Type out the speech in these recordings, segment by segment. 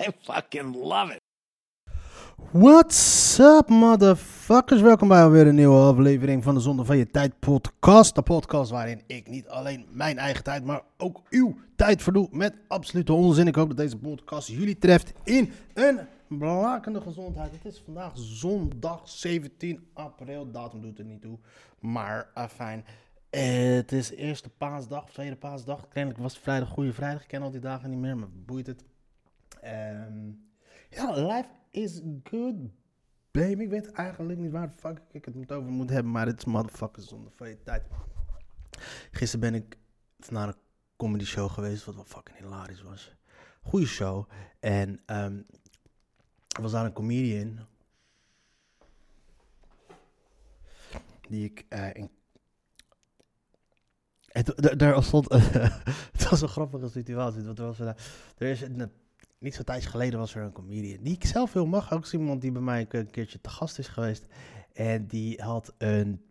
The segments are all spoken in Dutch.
I fucking love it. What's up, motherfuckers? Welkom bij alweer een nieuwe aflevering van de Zonde van Je Tijd podcast. De podcast waarin ik niet alleen mijn eigen tijd, maar ook uw tijd verdoe met absolute onzin. Ik hoop dat deze podcast jullie treft in een blakende gezondheid. Het is vandaag zondag 17 april. Datum doet er niet toe, maar uh, fijn. Het is eerste paasdag tweede paasdag. Kennelijk was vrijdag, goede vrijdag. Ik ken al die dagen niet meer, maar boeit het. Ehm, ja, life is good, baby. Ik weet eigenlijk niet waar fuck ik het over moet hebben, maar het is motherfuckers zonder van je tijd. Gisteren ben ik naar een comedy show geweest, wat wel fucking hilarisch was. Goeie show. En ehm, er was daar een comedian. Die ik eh, in er stond, het was een grappige situatie. Want er, was, er is een, niet zo tijdje geleden was er een comedian die ik zelf heel mag. Ook iemand die bij mij een, keertje te gast is geweest. En die had een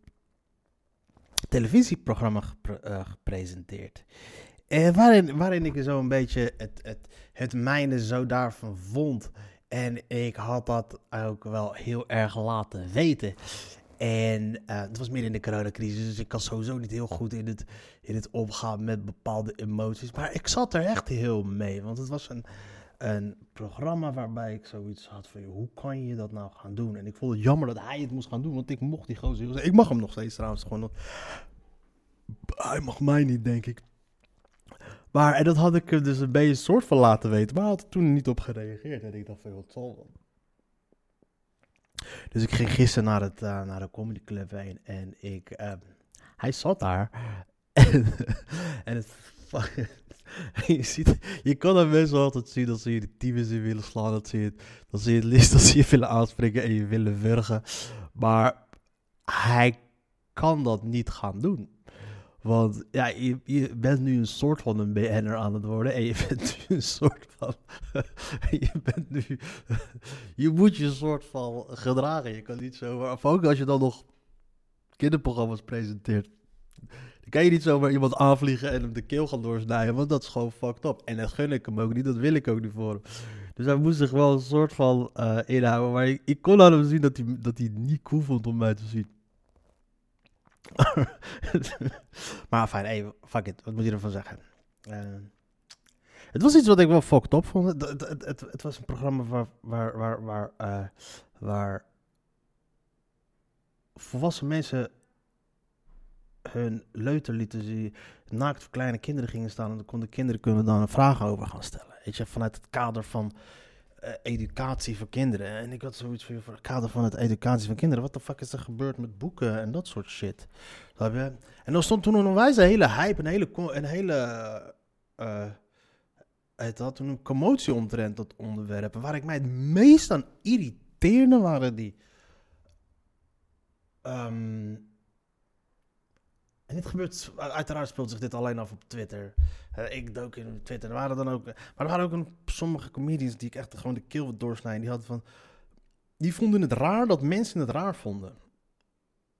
televisieprogramma eh, gepresenteerd. En waarin, waarin ik zo een beetje het, het, het mijne zo daarvan vond. En ik had dat ook wel heel erg laten weten. En eh, het was meer in de coronacrisis, dus ik kan sowieso niet heel goed in het, in het omgaan met bepaalde emoties. Maar ik zat er echt heel mee, want het was een, een programma waarbij ik zoiets had van, hoe kan je dat nou gaan doen? En ik vond het jammer dat hij het moest gaan doen, want ik mocht die gozer Ik mag hem nog steeds trouwens gewoon. Hij mag mij niet, denk ik. Maar en dat had ik dus een beetje soort van laten weten, maar hij had er toen niet op gereageerd. En ik dacht van, wat zal? Dus ik ging gisteren naar, het, eh, naar de comedy club heen en ik, eh, hij zat daar. En het, je, ziet, je kan aan mensen altijd zien dat ze je de in willen slaan, dat ze je, dat ze het liefst dat ze je willen aanspreken en je willen wurgen. Maar hij kan dat niet gaan doen. Want ja, je, je bent nu een soort van een BN'er aan het worden. En je bent nu een soort van. je bent nu. je moet je soort van gedragen. Je kan niet zo. Of ook als je dan nog kinderprogramma's presenteert. Dan kan je niet zomaar iemand aanvliegen en hem de keel gaan doorsnijden. Want dat is gewoon fucked up. En dat gun ik hem ook niet. Dat wil ik ook niet voor hem. Dus hij moest zich wel een soort van eh, inhouden. Maar ik, kon aan hem zien dat hij, dat hij niet cool vond om mij te zien. maar fijn, fuck it. Wat moet je ervan zeggen? Eh, het was iets wat ik wel fucked up vond. Het, het, het was een programma waar, waar, waar, waar, eh, waar volwassen mensen hun leuter zien, naakt voor kleine kinderen gingen staan en dan konden kinderen kunnen dan een vraag over gaan stellen. Weet je, vanuit het kader van eh, educatie voor kinderen. En ik had zoiets van, voor het kader van het educatie van kinderen, wat de fuck is er gebeurd met boeken en dat soort shit? Je? En dan stond toen een een hele hype, een hele, een hele, eh het had toen een commotie omtrent dat onderwerp. Waar ik mij het meest aan irriteerde waren die, ehm, dit gebeurt, uiteraard speelt zich dit alleen af op Twitter. Eh, ik dook in Twitter. Er waren dan ook, maar er waren ook een, sommige comedians die ik echt gewoon de keel doorsnijden. Die hadden van, die vonden het raar dat mensen het raar vonden.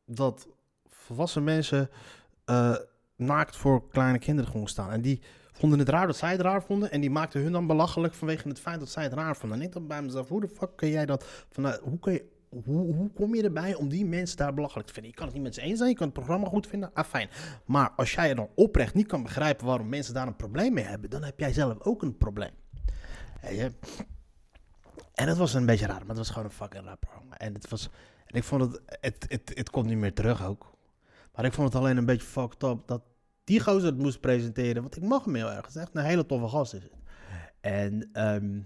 Dat volwassen mensen eh, naakt voor kleine kinderen gewoon staan. En die vonden het raar dat zij het raar vonden. En die maakten hun dan belachelijk vanwege het feit dat zij het raar vonden. En ik dacht bij mezelf, hoe de fuck kun jij dat... Vanuit, hoe, kun je, hoe, kom je erbij om die mensen daar belachelijk te vinden? Je kan het niet met ze eens zijn, je kan het programma goed vinden. Ah, fijn. Maar als jij dan oprecht niet kan begrijpen waarom mensen daar een probleem mee hebben... dan heb jij zelf ook een probleem. En dat was een beetje raar, maar het was gewoon een fucking raar programma. En het was... En ik vond het... Het, het, het komt niet meer terug ook. Maar ik vond het alleen een beetje fucked up dat die gozer het moest presenteren. Want ik mag hem heel erg. Het is echt een hele toffe gast is het. En, ehm,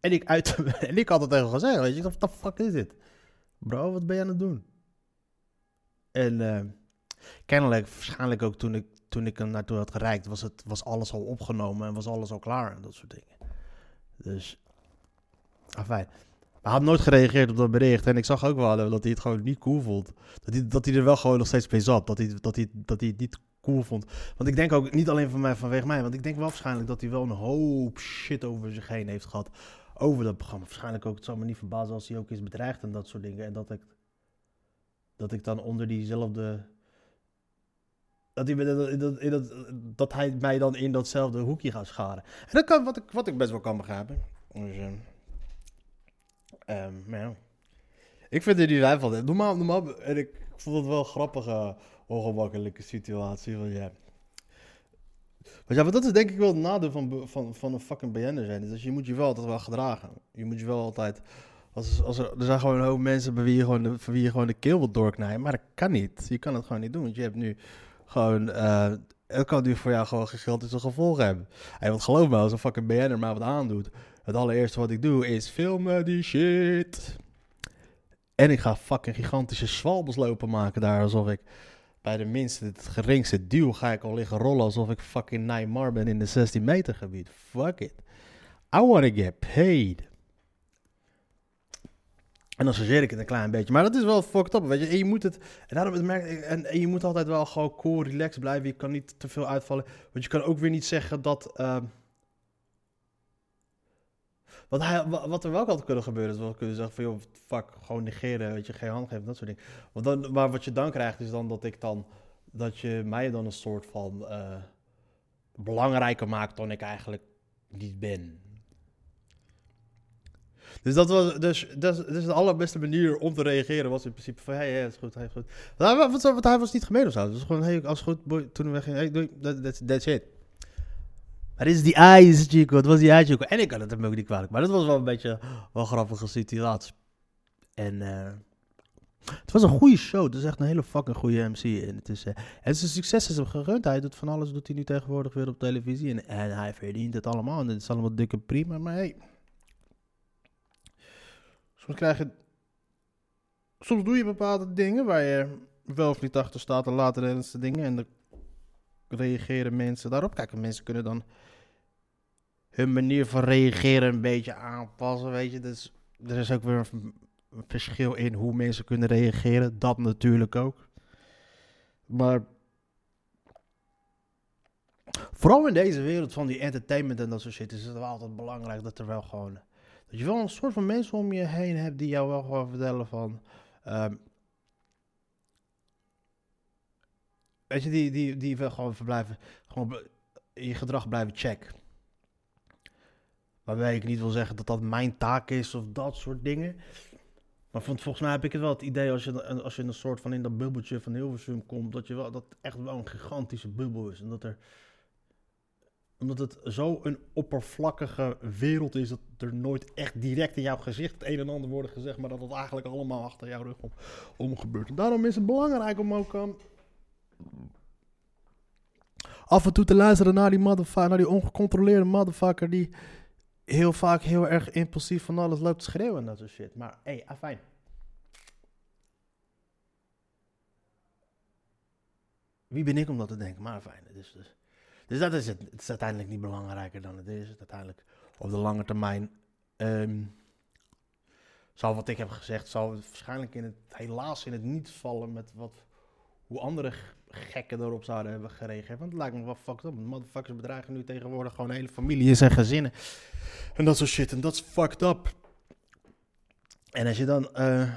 en, ik, uit, en ik had het tegen gezegd. Weet je, wat de fuck is dit? Bro, wat ben je aan het doen? En ehm, kennelijk, waarschijnlijk ook toen ik, toen ik hem naartoe had gereikt, was, het, was alles al opgenomen en was alles al klaar en dat soort dingen. Dus, fijn. Maar hij had nooit gereageerd op dat bericht. En ik zag ook wel dat hij het gewoon niet cool vond. Dat hij, dat hij er wel gewoon nog steeds mee zat. Dat hij, dat, hij, dat hij het niet cool vond. Want ik denk ook niet alleen van mij, vanwege mij. Want ik denk wel waarschijnlijk dat hij wel een hoop shit over zich heen heeft gehad. Over dat programma. Waarschijnlijk ook, het zou me niet verbazen als hij ook is bedreigd en dat soort dingen. En dat ik, dat ik dan onder diezelfde dat hij, dat, dat, dat, hij mij dan in datzelfde hoekje gaat scharen. En dat kan, wat, ik, wat ik best wel kan begrijpen. Dus, um, um, maar ja. Ik vind het niet van. Normaal, normaal, en ik vond het wel een grappige, ongemakkelijke situatie. Want ja. Ja, maar dat is denk ik wel het nadeel van, van, van een fucking BN'er zijn. Dus je moet je wel altijd wel gedragen. Je moet je wel altijd... Als, als er, er zijn gewoon een hoop mensen bij wie je gewoon de, wie je gewoon de keel wilt doorknijpen. Maar dat kan niet. Je kan het gewoon niet doen. Want je hebt nu gewoon, het kan nu voor jou gewoon gigantische gevolgen hebben. En wat geloof me, als een fucking BN'er maar wat aandoet. Het allereerste wat ik doe is filmen die shit. En ik ga fucking gigantische zwalbes lopen maken daar. Alsof ik bij de minste, het geringste duw ga ik al liggen rollen. Alsof ik fucking Neymar ben in de 16 meter gebied. Fuck it. I wanna get paid. En dan sorteer ik het een klein beetje. Maar dat is wel fucked up, weet je. En je moet het... En, daarom merk en, en, je moet altijd wel gewoon cool, relaxed blijven. Je kan niet te veel uitvallen. Want je kan ook weer niet zeggen dat... Uh, wat, wat er wel kan kunnen gebeuren, is wel kunnen zeggen van... joh, fuck, gewoon negeren, weet je, geen hand geven, dat soort dingen. Want dan, maar wat je dan krijgt, is dan dat ik dan... Dat je mij dan een soort van... Uh, belangrijker maakt dan ik eigenlijk niet ben. Dus dat was dus, dus, dus de allerbeste manier om te reageren was in principe van, hey, het is goed, hij is goed. Want, hij was niet gemeen of zo. Gewoon, hey, als goed, boy, toen we weggingen, hey, doei, that, that's, that's it. Maar is die eyes, Chico. Het was die eyes, Chico. En ik had het hem ook niet kwalijk. Maar dat was wel een beetje wel een grappige situatie. En uh, het was een goede show. Het is echt een hele fucking goede MC. En het is, het is een succes is hem gerund. Hij doet van alles, doet hij nu tegenwoordig weer op televisie. En, en hij verdient het allemaal. En het is allemaal dikke prima. Maar hey, Soms krijg je. Soms doe je bepaalde dingen waar je wel of niet achter staat en later dingen. En dan reageren mensen daarop. Kijk, mensen kunnen dan hun manier van reageren een beetje aanpassen. Weet je, dus er is ook weer een verschil in hoe mensen kunnen reageren. Dat natuurlijk ook. Maar vooral in deze wereld van die entertainment en dat soort shit is het wel altijd belangrijk dat er wel gewoon dat je wel een soort van mensen om je heen hebt die jou wel gewoon vertellen van. Um, weet je, die, die, die gewoon verblijven. Gewoon je gedrag blijven checken. Waarbij ik niet wil zeggen dat dat mijn taak is of dat soort dingen. Maar volgens mij heb ik het wel het idee als je, als je in een soort van in dat bubbeltje van Hilversum komt, dat je wel dat echt wel een gigantische bubbel is. En dat er omdat het zo een oppervlakkige wereld is dat er nooit echt direct in jouw gezicht het een en ander wordt gezegd, maar dat het eigenlijk allemaal achter jouw rug om, gebeurt. En daarom is het belangrijk om ook um, af en toe te luisteren naar die motherfucker, naar die ongecontroleerde motherfucker die heel vaak heel erg impulsief van alles loopt schreeuwen en dat soort shit. Maar hé, hey, afijn. Wie ben ik om dat te denken? Maar fijn. Dus, dus. Dus dat is het. Het is uiteindelijk niet belangrijker dan het is. Uiteindelijk op de lange termijn um, wat ik heb gezegd, zal waarschijnlijk in het, helaas in het niet vallen met wat, hoe andere gekken erop zouden hebben gereageerd. Want het lijkt me wel fucked up. Motherfuckers bedreigen nu tegenwoordig gewoon hele families en gezinnen. En dat soort shit. En dat is fucked up. En als je dan... Uh,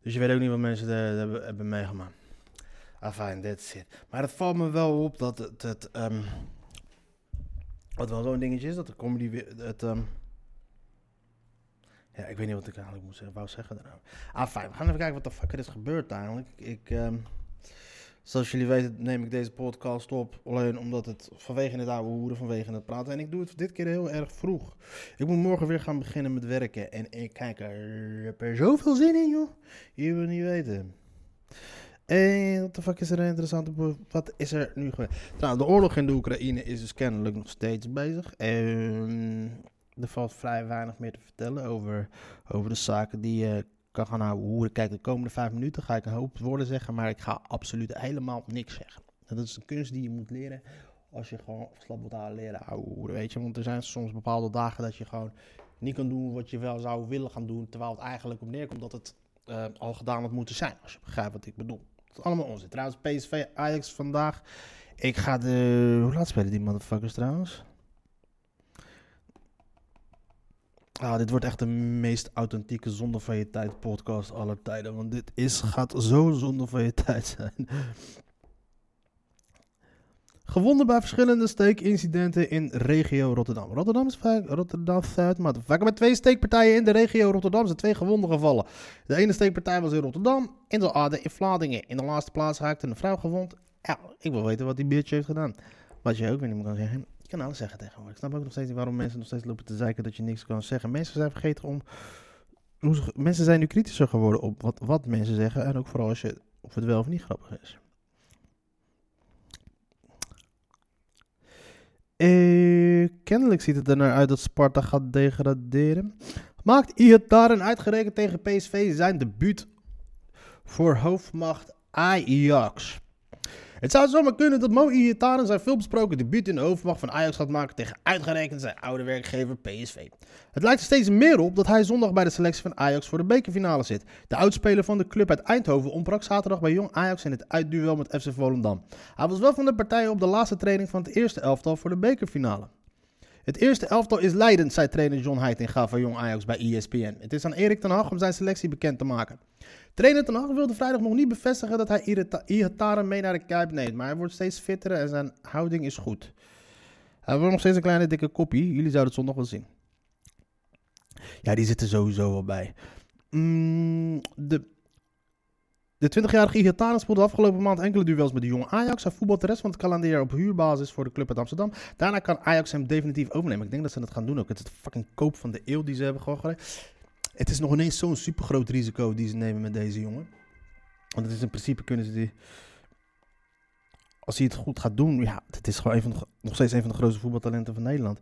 dus je weet ook niet wat mensen hebben, meegemaakt. Enfin, that's it. Maar het valt me wel op dat het, het um, wat wel zo'n dingetje is, dat de comedy, het, um, ja, ik weet niet wat ik eigenlijk moet zeggen, wou zeggen daarover. Enfin, we gaan even kijken wat de fuck er is gebeurd eigenlijk. Ik, um, zoals jullie weten neem ik deze podcast op, alleen omdat het vanwege het oude hoeren, vanwege het praten. En ik doe het dit keer heel erg vroeg. Ik moet morgen weer gaan beginnen met werken en ik kijk er, heb zoveel zin in, joh. Je wil niet weten. En wat de fuck is er interessant? Wat is er nu gebeurd? Nou, de oorlog in de Oekraïne is dus kennelijk nog steeds bezig. En er valt vrij weinig meer te vertellen over, over de zaken die je kan gaan houden. Kijk, de komende vijf minuten ga ik een hoop woorden zeggen, maar ik ga absoluut helemaal niks zeggen. dat is een kunst die je moet leren als je gewoon slap wordt aan leren ouwe, weet je. Want er zijn soms bepaalde dagen dat je gewoon niet kan doen wat je wel zou willen gaan doen, terwijl het eigenlijk op neerkomt dat het eh, al gedaan had moeten zijn, als je begrijpt wat ik bedoel. Het is allemaal onzin. Trouwens, PSV Ajax vandaag. Ik ga de... Hoe laat spelen die motherfuckers trouwens? Ah, dit wordt echt de meest authentieke zonde van je tijd podcast aller tijden. Want dit is, gaat zo zonde van je tijd zijn. Gewonnen bij verschillende steekincidenten in regio Rotterdam. Rotterdam is vaak Rotterdam Zuid, maar vaak met twee steekpartijen in de regio Rotterdam zijn twee gewonden gevallen. De ene steekpartij was in Rotterdam en de andere in Vlaardingen. In de laatste plaats raakte een vrouw gewond. Ja, ik wil weten wat die bitch heeft gedaan. Wat je ook weer niet meer kan zeggen. Kan alles zeggen tegenwoordig. Ik snap ook nog steeds niet waarom mensen nog steeds lopen te zeiken dat je niks kan zeggen. Mensen zijn vergeten om... Mensen zijn nu kritischer geworden op wat, wat mensen zeggen. En ook vooral als je, of het wel of niet grappig is. Eh, kennelijk ziet het er naar uit dat Sparta gaat degraderen. Maakt Iataren uitgerekend tegen PSV zijn debuut voor hoofdmacht Ajax. Het zou zomaar kunnen dat Mo Iataren zijn veelbesproken debuut in de hoofdmacht van Ajax gaat maken tegen uitgerekend zijn oude werkgever PSV. Het lijkt er steeds meer op dat hij zondag bij de selectie van Ajax voor de bekerfinale zit. De oudspeler van de club uit Eindhoven ontbrak zaterdag bij Jong Ajax in het uitduel met FC Volendam. Hij was wel van de partij op de laatste training van het eerste elftal voor de bekerfinale. Het eerste elftal is leidend, zei trainer John Heitinga van Jong Ajax bij ESPN. Het is aan Erik ten Hag om zijn selectie bekend te maken. Trainer ten Hag wilde vrijdag nog niet bevestigen dat hij Ihataren mee naar de Kuip neemt, maar hij wordt steeds fitter en zijn houding is goed. Hij wordt nog steeds een kleine dikke koppie, jullie zouden het zondag wel zien. Ja, die zitten sowieso wel bij. Mm, de de 20-jarige Ihataren speelde afgelopen maand enkele duels met de jonge Ajax. Hij voetbalt de rest van het kalenderjaar op huurbasis voor de club uit Amsterdam. Daarna kan Ajax hem definitief overnemen. Ik denk dat ze dat gaan doen ook. Het is de fucking koop van de eeuw die ze hebben gedaan. Het is nog ineens zo'n supergroot risico die ze nemen met deze jongen. Want het is in principe kunnen ze die... Als hij het goed gaat doen, ja, het is gewoon een nog steeds een van de grootste voetbaltalenten van Nederland.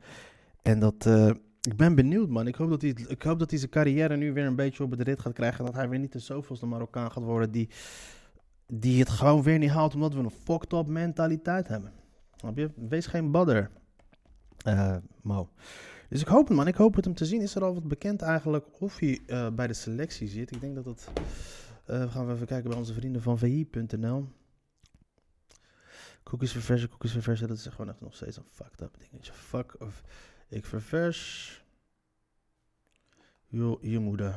En dat... eh, ik ben benieuwd, man. Ik hoop, dat hij, ik hoop dat hij zijn carrière nu weer een beetje op het rit gaat krijgen. En dat hij weer niet de zoveelste Marokkaan gaat worden die, die het gewoon weer niet haalt. Omdat we een fucked up mentaliteit hebben. Je? Wees geen badder, eh, Mo. Dus ik hoop het, man. Ik hoop het hem te zien. Is er al wat bekend eigenlijk of hij eh, bij de selectie zit? Ik denk dat dat... eh, we gaan we even kijken bij onze vrienden van VI.nl. Cookies verversen, cookies verversen. Dat is gewoon echt nog steeds een fucked up dingetje. Fuck of... Ik ververs. Jo, je moeder.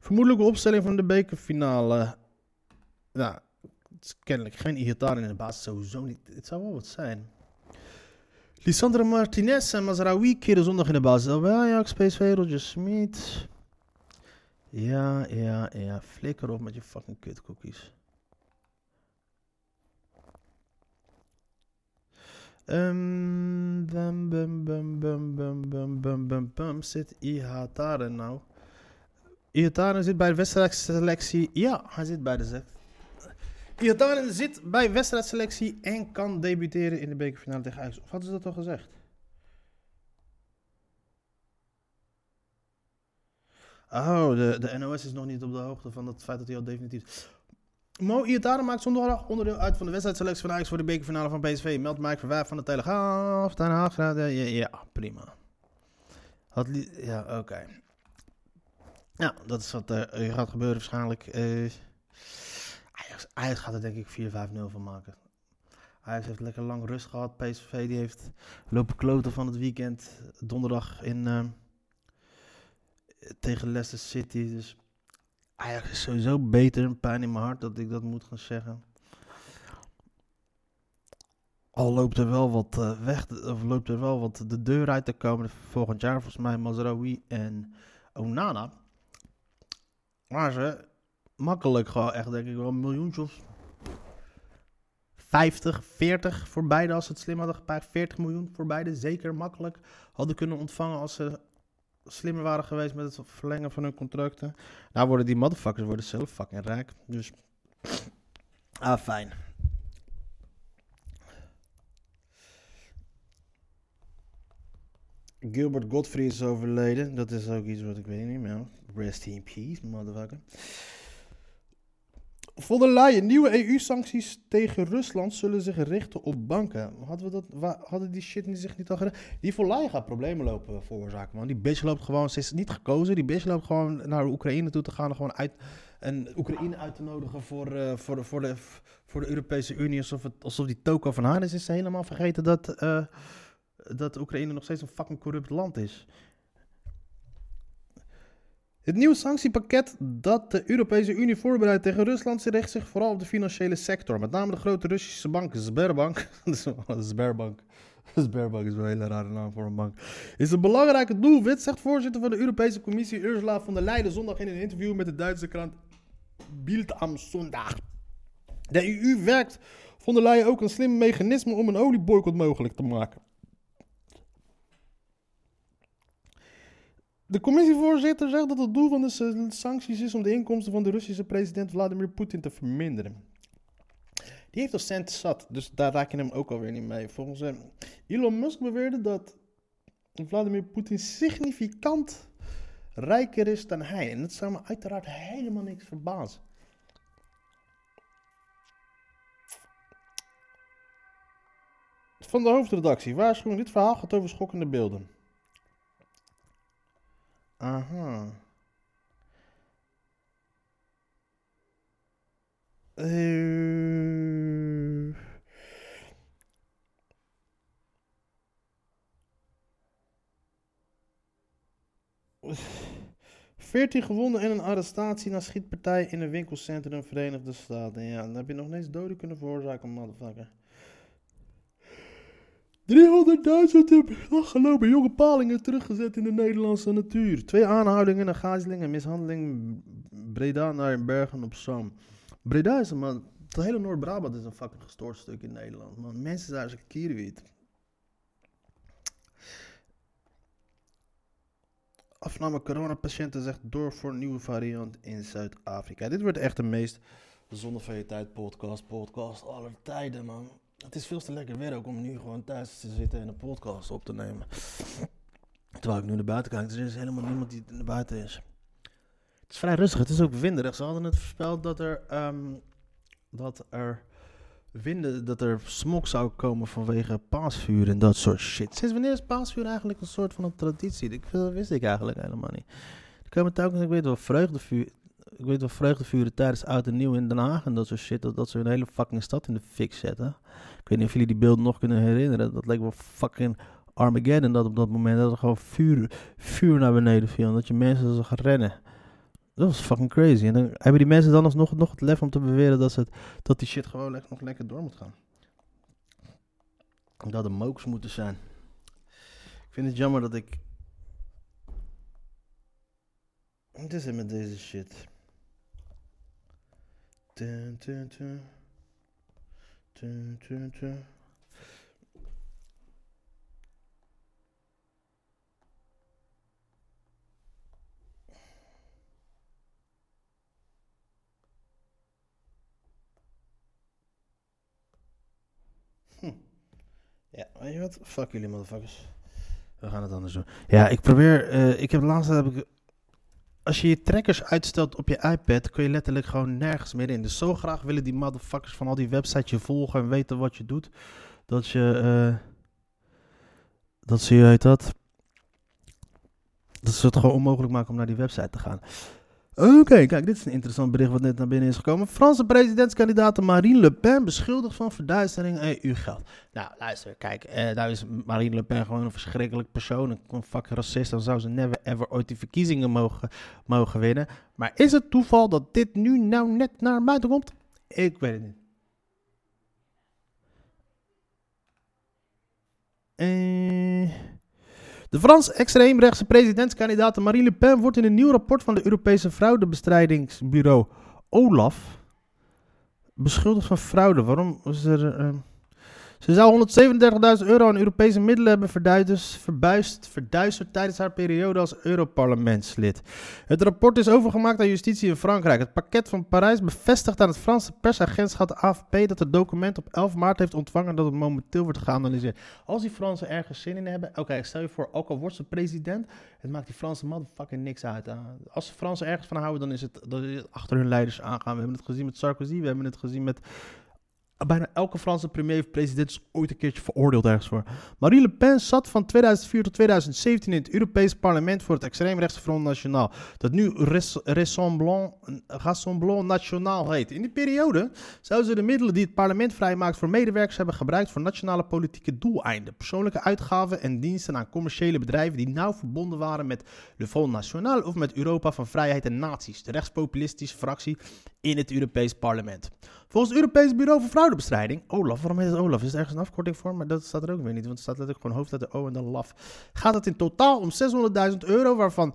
Vermoedelijke opstelling van de bekerfinale. Nou, het is kennelijk geen Ihataren in de basis. Sowieso niet. Het zou wel wat zijn. Lisandro Martinez en Mazraoui keren zondag in de basis. Bij Ajax, PSV, Roger Smit. Ja, ja, ja. Flikker op met je fucking kutcookies. Um, bum, bum, bum, bum, bum, bum, bum, bum, bum. Zit Ihataren nou? Ihataren zit bij de wedstrijdselectie. Ja, hij zit bij de zet. Ihataren zit bij wedstrijdselectie en kan debuteren in de bekerfinale tegen Ajax. Of ze dat al gezegd? Oh, de, de NOS is nog niet op de hoogte van het feit dat hij al definitief... Mo Iataren maakt zondag onderdeel uit van de wedstrijdselectie van Ajax voor de bekerfinale van PSV. Meldt Mike Verwijf van de Telegraaf. Haag. Ja, ja, prima. Had ja, oké. Ja, dat is wat er gaat gebeuren waarschijnlijk. Ajax, Ajax gaat er denk ik 4-5-0 van maken. Ajax heeft lekker lang rust gehad. PSV die heeft lopen kloten van het weekend. Donderdag in, eh, tegen Leicester City. Dus Ajax is sowieso beter. Een pijn in mijn hart dat ik dat moet gaan zeggen. Al loopt er wel wat eh, weg, of loopt er wel wat de deur uit te komen volgend jaar. Volgens mij Mazraoui en Onana. Maar ze makkelijk gewoon echt denk ik wel een miljoentje of 50, 40 voor beide als ze het slim hadden gepakt. 40 miljoen voor beide zeker makkelijk hadden kunnen ontvangen als ze slimmer waren geweest met het verlengen van hun contracten. Nou worden die motherfuckers worden zelf fucking rijk. Dus. Ah, fijn. Gilbert Godfrey is overleden. Dat is ook iets wat ik weet niet meer. Rest in peace, motherfucker. Von der Leyen, nieuwe EU-sancties tegen Rusland zullen zich richten op banken. Hadden, we dat, hadden die shit zich niet al gedaan? Die von Leyen gaat problemen lopen veroorzaken, man. Die bitch loopt gewoon, ze is niet gekozen, die bitch loopt gewoon naar Oekraïne toe te gaan en gewoon uit, en Oekraïne uit te nodigen voor, eh, voor, de, voor, de, voor de Europese Unie. Alsof, het, alsof die toko van haar is, is ze helemaal vergeten dat, eh, dat Oekraïne nog steeds een fucking corrupt land is. Het nieuwe sanctiepakket dat de Europese Unie voorbereidt tegen Rusland richt zich vooral op de financiële sector. Met name de grote Russische bank Sberbank. Sberbank. Sberbank is wel een hele rare naam voor een bank. Is een belangrijke doelwit, zegt voorzitter van de Europese Commissie Ursula von der Leyen zondag in een interview met de Duitse krant Bild am Sonntag. De EU werkt von der Leyen ook een slim mechanisme om een olieboycott mogelijk te maken. De commissievoorzitter zegt dat het doel van de sa- sancties is om de inkomsten van de Russische president Vladimir Poetin te verminderen. Die heeft al cent zat, dus daar raak je hem ook alweer niet mee. Volgens hem, Elon Musk beweerde dat Vladimir Poetin significant rijker is dan hij. En dat zou me uiteraard helemaal niks verbazen. Van de hoofdredactie. Waarschuwing, dit verhaal gaat over schokkende beelden. Aha. Eh. Veertien gewonden en een arrestatie na schietpartij in een winkelcentrum Verenigde Staten. Ja, dan heb je nog eens doden kunnen veroorzaken, motherfucker. 300.000 afgelopen jonge palingen teruggezet in de Nederlandse natuur. Twee aanhoudingen, en mishandeling. Breda naar Bergen op Zoom. Breda is een man. Het hele Noord-Brabant is een fucking gestoord stuk in Nederland. Man, mensen zijn als kierwiet. Afname coronapatiënten zegt door voor nieuwe variant in Zuid-Afrika. Dit wordt echt de meest zonder van je tijd podcast, podcast aller tijden, man. Het is veel te lekker weer ook om nu gewoon thuis te zitten en een podcast op te nemen. Terwijl ik nu naar buiten kijk, er is helemaal niemand die naar buiten is. Het is vrij rustig, het is ook winderig. Ze hadden het voorspeld dat er, ehm, dat er winden, dat er zou komen vanwege paasvuur en dat soort shit. Sinds wanneer is paasvuur eigenlijk een soort van een traditie? Dat wist ik eigenlijk helemaal niet. Er komen telkens, ik weet wel, vreugdevuur. Ik weet wel, vreugdevuren tijdens oud en nieuw in Den Haag en dat soort shit. Dat, dat ze een hele fucking stad in de fik zetten. Ik weet niet of jullie die beelden nog kunnen herinneren. Dat leek wel fucking Armageddon. Dat op dat moment dat er gewoon vuur, vuur naar beneden viel. En dat je mensen zag rennen. Dat was fucking crazy. En dan hebben die mensen dan alsnog nog het lef om te beweren dat, het, dat die shit gewoon nog lekker door moet gaan. Dat er mokes moeten zijn. Ik vind het jammer dat ik. Wat is er met deze shit? Ja, weet je wat? Fuck jullie motherfuckers. We gaan het anders doen. Ja, ik probeer. eh, ik heb laatst heb ik. Als je je trackers uitstelt op je iPad, kun je letterlijk gewoon nergens meer in. Dus zo graag willen die motherfuckers van al die websites je volgen en weten wat je doet. Dat je. eh dat ze je heet dat. Dat ze het gewoon onmogelijk maken om naar die website te gaan. Oké, kijk, dit is een interessant bericht wat net naar binnen is gekomen. Franse presidentskandidaat Marine Le Pen beschuldigd van verduistering EU-geld. Nou, luister, kijk, eh, is Marine Le Pen gewoon een verschrikkelijk persoon. Een fucking racist. Dan zou ze never ever ooit die verkiezingen mogen, mogen winnen. Maar is het toeval dat dit nu nou net naar buiten komt? Ik weet het niet. Eh... De Frans-extreemrechtse presidentskandidaat Marine Le Pen wordt in een nieuw rapport van het Europese fraudebestrijdingsbureau OLAF beschuldigd van fraude. Waarom is er... eh, Ze zou 137.000 euro aan Europese middelen hebben verduisterd, verduisterd tijdens haar periode als Europarlementslid. Het rapport is overgemaakt aan justitie in Frankrijk. Het pakket van Parijs bevestigt aan het Franse persagentschap AFP dat het document op 11 maart heeft ontvangen en dat het momenteel wordt geanalyseerd. Als die Fransen ergens zin in hebben, oké, stel je voor, ook al wordt ze president, het maakt die Franse motherfucking niks uit. hè. Als de Fransen ergens van houden, dan is het, dan is het achter hun leiders aangaan. We hebben het gezien met Sarkozy, we hebben het gezien met Bijna elke Franse premier of president is ooit een keertje veroordeeld ergens voor. Marie Le Pen zat van 2004 tot 2017 in het Europees parlement voor het extreemrechtse Front National. Dat nu Rassemblement, Rassemblement National heet. In die periode zouden ze de middelen die het parlement vrijmaakt voor medewerkers hebben gebruikt voor nationale politieke doeleinden. Persoonlijke uitgaven en diensten aan commerciële bedrijven die nauw verbonden waren met Le Front National of met Europa van Vrijheid en Naties, de rechtspopulistische fractie in het Europees parlement. Volgens het Europees Bureau voor Fraudebestrijding, OLAF, waarom heet het OLAF? Is er ergens een afkorting voor? Maar dat staat er ook weer niet, want het staat letterlijk gewoon hoofdletter O en dan LAF. Gaat het in totaal om 600.000 euro, waarvan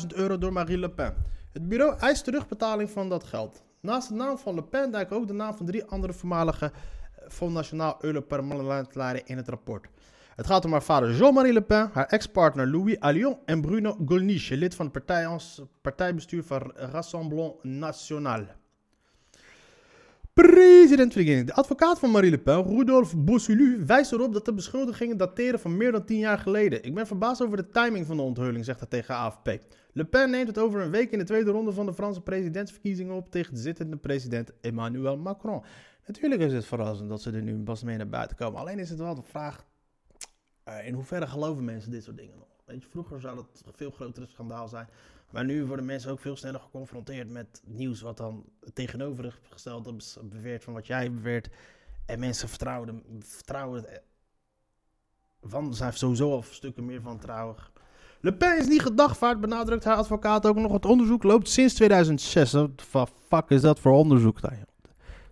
137.000 euro door Marie Le Pen. Het bureau eist terugbetaling van dat geld. Naast de naam van Le Pen duiken ook de naam van drie andere voormalige eh, National Europarlementariërs in het rapport. Het gaat om haar vader Jean-Marie Le Pen, haar ex-partner Louis Allion en Bruno Gollnisch, lid van het partij, partijbestuur van Rassemblement National. Presidentverkiezing. De advocaat van Marie Le Pen, Rudolf Bossulu, wijst erop dat de beschuldigingen dateren van meer dan 10 jaar geleden. Ik ben verbaasd over de timing van de onthulling, zegt hij tegen AFP. Le Pen neemt het over een week in de tweede ronde van de Franse presidentsverkiezingen op tegen de zittende president Emmanuel Macron. Natuurlijk is het verrassend dat ze er nu pas mee naar buiten komen. Alleen is het wel de vraag, eh, in hoeverre geloven mensen dit soort dingen nog? Weet je, vroeger zou dat een veel grotere schandaal zijn. Maar nu worden mensen ook veel sneller geconfronteerd met nieuws wat dan tegenovergesteld is beweert van wat jij beweert. En mensen vertrouwen, vertrouwen het. Van, zijn sowieso al stukken meer van trouwen. Le Pen is niet gedagvaard, benadrukt haar advocaat ook nog. Het onderzoek loopt sinds 2006. Wat fuck is dat voor onderzoek dan? joh?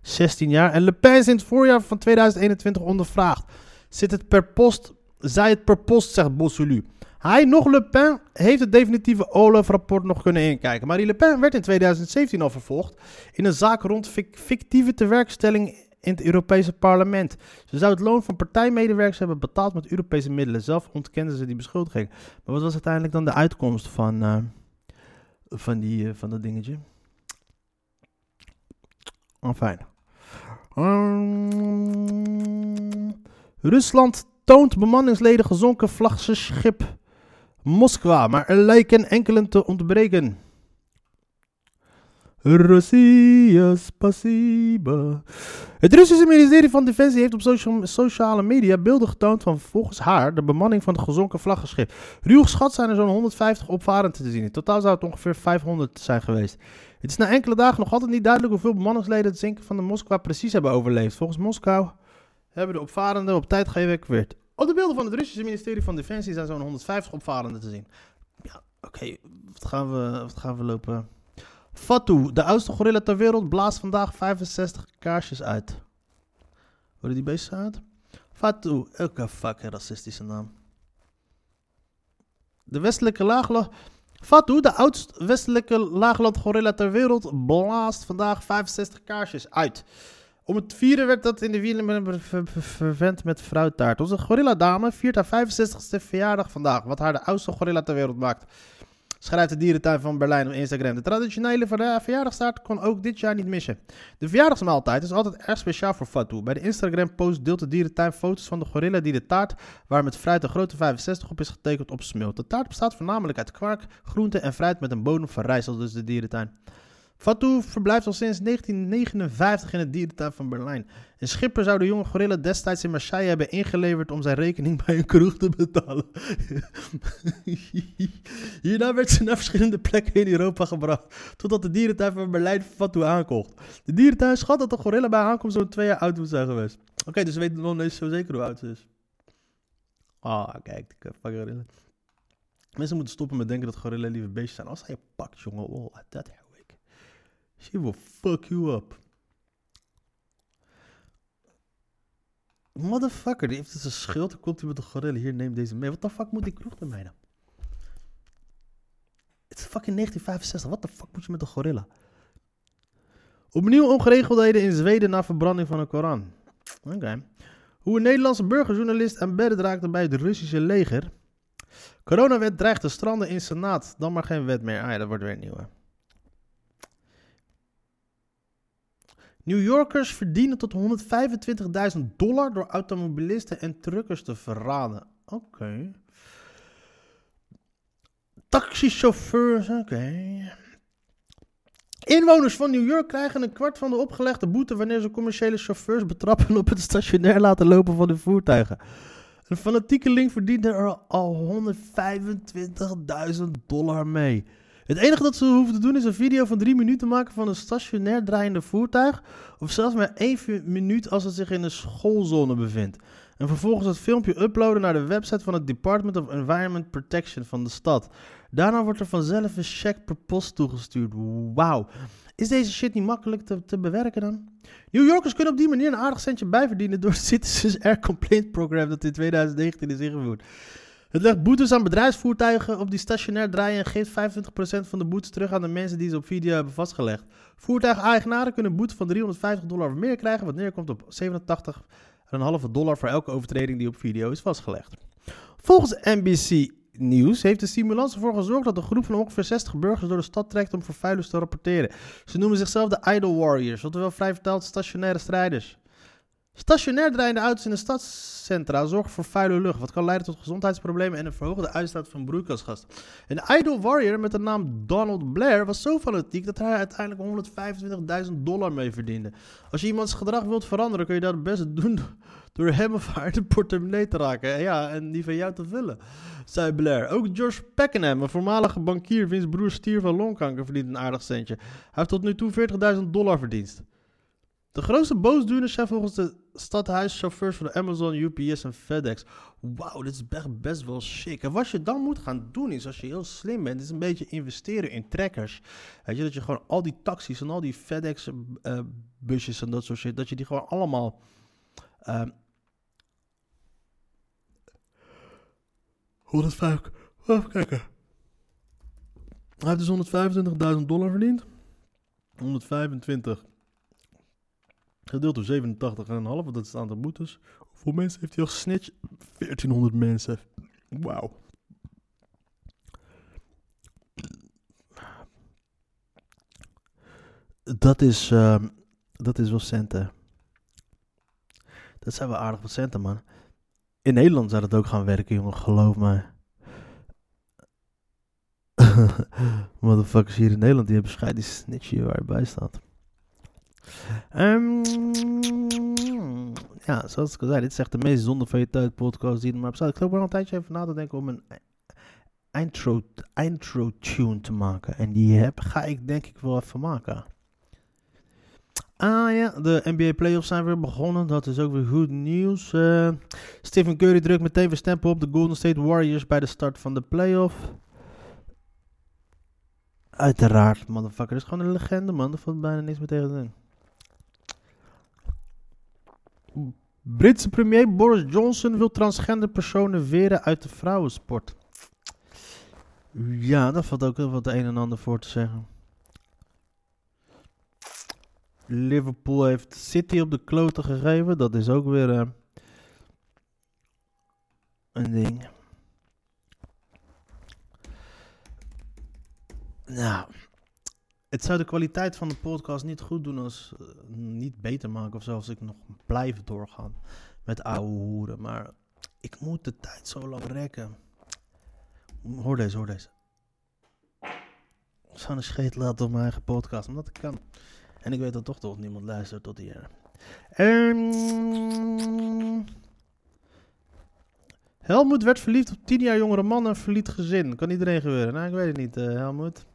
16 jaar. En Le Pen is in het voorjaar van 2021 ondervraagd. Zit het per post, zij het per post, zegt Bosselu. Hij nog Le Pen heeft het definitieve Olaf-rapport nog kunnen inkijken. Marie Le Pen werd in 2017 al vervolgd in een zaak rond fic- fictieve tewerkstelling in het Europese parlement. Ze zou het loon van partijmedewerkers hebben betaald met Europese middelen. Zelf ontkende ze die beschuldiging. Maar wat was uiteindelijk dan de uitkomst van, eh, van, die, eh, van dat dingetje? Enfin. Ehm, Rusland toont bemanningsleden gezonken vlaggenschip Moskwa, maar er lijken enkelen te ontbreken. Russia, spasiba. Het Russische ministerie van Defensie heeft op social- sociale media beelden getoond van volgens haar de bemanning van het gezonken vlaggenschip. Ruw geschat zijn er zo'n 150 opvarenden te zien. In totaal zou het ongeveer 500 zijn geweest. Het is na enkele dagen nog altijd niet duidelijk hoeveel bemanningsleden het zinken van de Moskwa precies hebben overleefd. Volgens Moskou hebben de opvarenden op tijd geëvacueerd. Op de beelden van het Russische ministerie van Defensie zijn zo'n 150 opvarenden te zien. Ja, oké, wat, gaan we, wat gaan we lopen? Fatu, de oudste gorilla ter wereld, blaast vandaag 65 kaarsjes uit. Worden die beesten uit? Fatu, elke fucking racistische naam. De westelijke laagland... Fatu, de oudste westelijke laagland gorilla ter wereld, blaast vandaag 65 kaarsjes uit. Om het vieren werd dat in de wielen verwend met fruittaart. Onze gorilla-dame viert haar 65ste verjaardag vandaag, wat haar de oudste gorilla ter wereld maakt. Schrijft de dierentuin van Berlijn op Instagram. De traditionele verja- verjaardagstaart kon ook dit jaar niet missen. De verjaardagsmaaltijd is altijd erg speciaal voor Fatou. Bij de Instagram-post deelt de dierentuin foto's van de gorilla die de taart, waar met fruit een grote 65 op is getekend, opsmelt. De taart bestaat voornamelijk uit kwark, groente en fruit met een bodem van rijst, dus de dierentuin. Fatou verblijft al sinds 1959 in het dierentuin van Berlijn. Een schipper zou de jonge gorilla destijds in Marseille hebben ingeleverd om zijn rekening bij een kroeg te betalen. Hierna werd ze naar verschillende plekken in Europa gebracht, totdat de dierentuin van Berlijn Fatou aankocht. De dierentuin schat dat de gorilla bij aankomst zo'n twee jaar oud moet zijn geweest. Oké, dus we weten nog niet zo zeker hoe oud ze is. Ah, kijk, die fucking gorilla. Mensen moeten stoppen met denken dat gorilla lieve beestjes zijn. Als hij pakt, jongen, oh, dat. She will fuck you up. Motherfucker, die heeft dus een schild. Dan komt hij met een gorilla. Hier, neem deze mee. Wat de fuck moet die kroeg ermee dan? Het is fucking 1965. Wat de fuck moet je met een gorilla? Opnieuw ongeregeldheden in Zweden na verbranding van een Koran. Oké. Hoe een Nederlandse burgerjournalist embedded raakte bij het Russische leger. Coronawet dreigt te stranden in Senaat. Dan maar geen wet meer. Ah ja, dat wordt weer een nieuwe. New Yorkers verdienen tot 125.000 dollar door automobilisten en truckers te verraden. Oké. Taxichauffeurs, oké. Inwoners van New York krijgen een kwart van de opgelegde boete wanneer ze commerciële chauffeurs betrappen op het stationair laten lopen van hun voertuigen. Een fanatiekeling verdient er al 125.000 dollar mee. Het enige dat ze hoeven te doen is een video van drie minuten maken van een stationair draaiende voertuig. Of zelfs maar één minuut als het zich in een schoolzone bevindt. En vervolgens het filmpje uploaden naar de website van het Department of Environment Protection van de stad. Daarna wordt er vanzelf een check per post toegestuurd. Wauw. Is deze shit niet makkelijk te, te bewerken dan? New Yorkers kunnen op die manier een aardig centje bijverdienen door het Citizens Air Complaint Program dat in 2019 is ingevoerd. Het legt boetes aan bedrijfsvoertuigen op die stationair draaien en geeft 25% van de boetes terug aan de mensen die ze op video hebben vastgelegd. Voertuigeigenaren kunnen een boete van 350 dollar of meer krijgen, wat neerkomt op 87,5 dollar voor elke overtreding die op video is vastgelegd. Volgens NBC Nieuws heeft de stimulans ervoor gezorgd dat een groep van ongeveer 60 burgers door de stad trekt om vervuilers te rapporteren. Ze noemen zichzelf de Idle Warriors, oftewel vrij vertaald stationaire strijders. Stationair draaiende auto's in de stadscentra zorgen voor vuile lucht, wat kan leiden tot gezondheidsproblemen en een verhoogde uitstoot van broeikasgassen. Een idle warrior met de naam Donald Blair was zo fanatiek dat hij uiteindelijk 125.000 dollar mee verdiende. Als je iemands gedrag wilt veranderen, kun je dat het beste doen door hem of haar de portemonnee te raken. En ja, en die van jou te vullen, zei Blair. Ook George Pakenham, een voormalige bankier wiens broer stier van longkanker, verdient een aardig centje. Hij heeft tot nu toe 40.000 dollar verdiend. De grootste boosdoeners zijn volgens de stadhuischauffeurs van de Amazon, UPS en FedEx. Wauw, dit is best wel chic. En wat je dan moet gaan doen is, als je heel slim bent, is een beetje investeren in trekkers. Weet je, dat je gewoon al die taxis en al die FedEx uh, busjes en dat soort shit, dat je die gewoon allemaal... Uh, 105, even kijken. Hij heeft dus 125.000 dollar verdiend. 125 Gedeeld door 87,5, dat is het aantal boetes. Hoeveel mensen heeft hij al gesnitcht? 1400 mensen. Wauw. Dat is, uh, dat is wel centen. Dat zijn wel aardig wat centen, man. In Nederland zou dat ook gaan werken, jongen, geloof mij. Motherfuckers hier in Nederland, die hebben schijt die snitchje waar je bij staat. Um, ja, zoals ik al zei, dit is echt de meest zonde van je tijd podcast die er maar bestaat. Ik loop er al een tijdje even na te denken om een intro, intro tune te maken. En die heb, ga ik denk ik wel even maken. Ah ja, de NBA playoffs zijn weer begonnen. Dat is ook weer goed nieuws. Uh, Stephen Curry drukt meteen weer stempel op de Golden State Warriors bij de start van de playoff. Uiteraard, motherfucker. Is gewoon een legende, man. Er valt bijna niks meer tegen te doen. Britse premier Boris Johnson wil transgender personen weren uit de vrouwensport. Ja, daar valt ook heel wat een en ander voor te zeggen. Liverpool heeft City op de kloten gegeven. Dat is ook weer uh, een ding. Nou, het zou de kwaliteit van de podcast niet goed doen als uh, niet beter maken of zelfs ik nog blijf doorgaan met ouwe hoeren. Maar ik moet de tijd zo lang rekken. Hoor deze, hoor deze. Ik zou een scheet laten op mijn eigen podcast, omdat ik kan. En ik weet dat toch toch niemand luistert tot hier. Um, Helmoet werd verliefd op tien jaar jongere man en verliet gezin. Kan iedereen gebeuren? Nou, ik weet het niet, uh, Helmoet.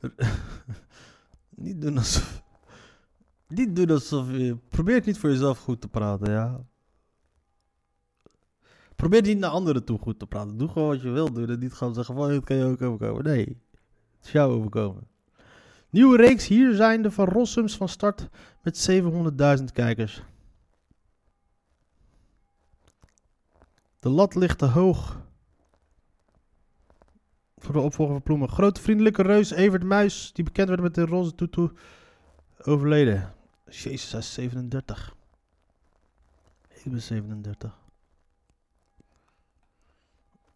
niet doen alsof... Alsof je... Probeer niet voor jezelf goed te praten, ja. Probeer niet naar anderen toe goed te praten. Doe gewoon wat je wil doen en niet gewoon zeggen van... Het kan je ook overkomen. Nee, het is jou overkomen. Nieuwe reeks hier zijn de van Rossums van start met 700.000 kijkers. De lat ligt te hoog voor de opvolger van Ploemen. Grote vriendelijke reus Evert Muis, die bekend werd met de roze toetoe, overleden. Jezus, is 37. Ik ben 37.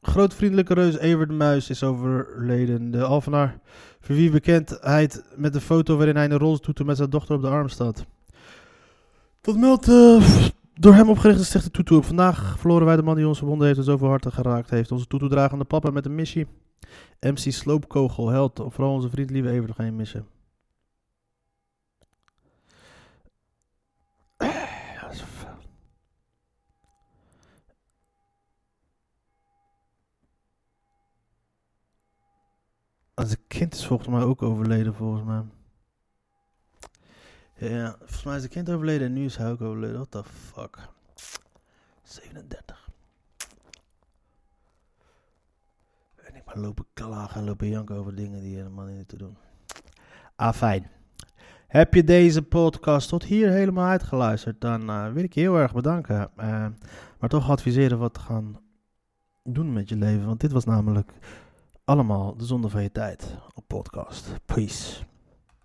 Groot vriendelijke reus Evert de Muis is overleden. De Alvenaar voor wie bekendheid met de foto waarin hij een rolstoel met zijn dochter op de arm staat. Dat meldt uh, door hem opgerichte stichte Tutu op. Vandaag verloren wij de man die ons verbonden heeft en zoveel harten geraakt heeft. Onze Tutu-dragende papa met een missie. MC Sloopkogel, held. Vooral onze vriend Lieve Evert ga je missen. Zijn kind is volgens mij ook overleden, volgens mij. Ja, volgens mij is de kind overleden en nu is hij ook overleden. What the fuck. 37. Lopen klagen en lopen janken over dingen die helemaal niet te doen. Ah, fijn. Heb je deze podcast tot hier helemaal uitgeluisterd, dan uh, wil ik je heel erg bedanken. Uh, maar toch adviseren wat te gaan doen met je leven. Want dit was namelijk allemaal de zonde van je tijd op podcast. Peace.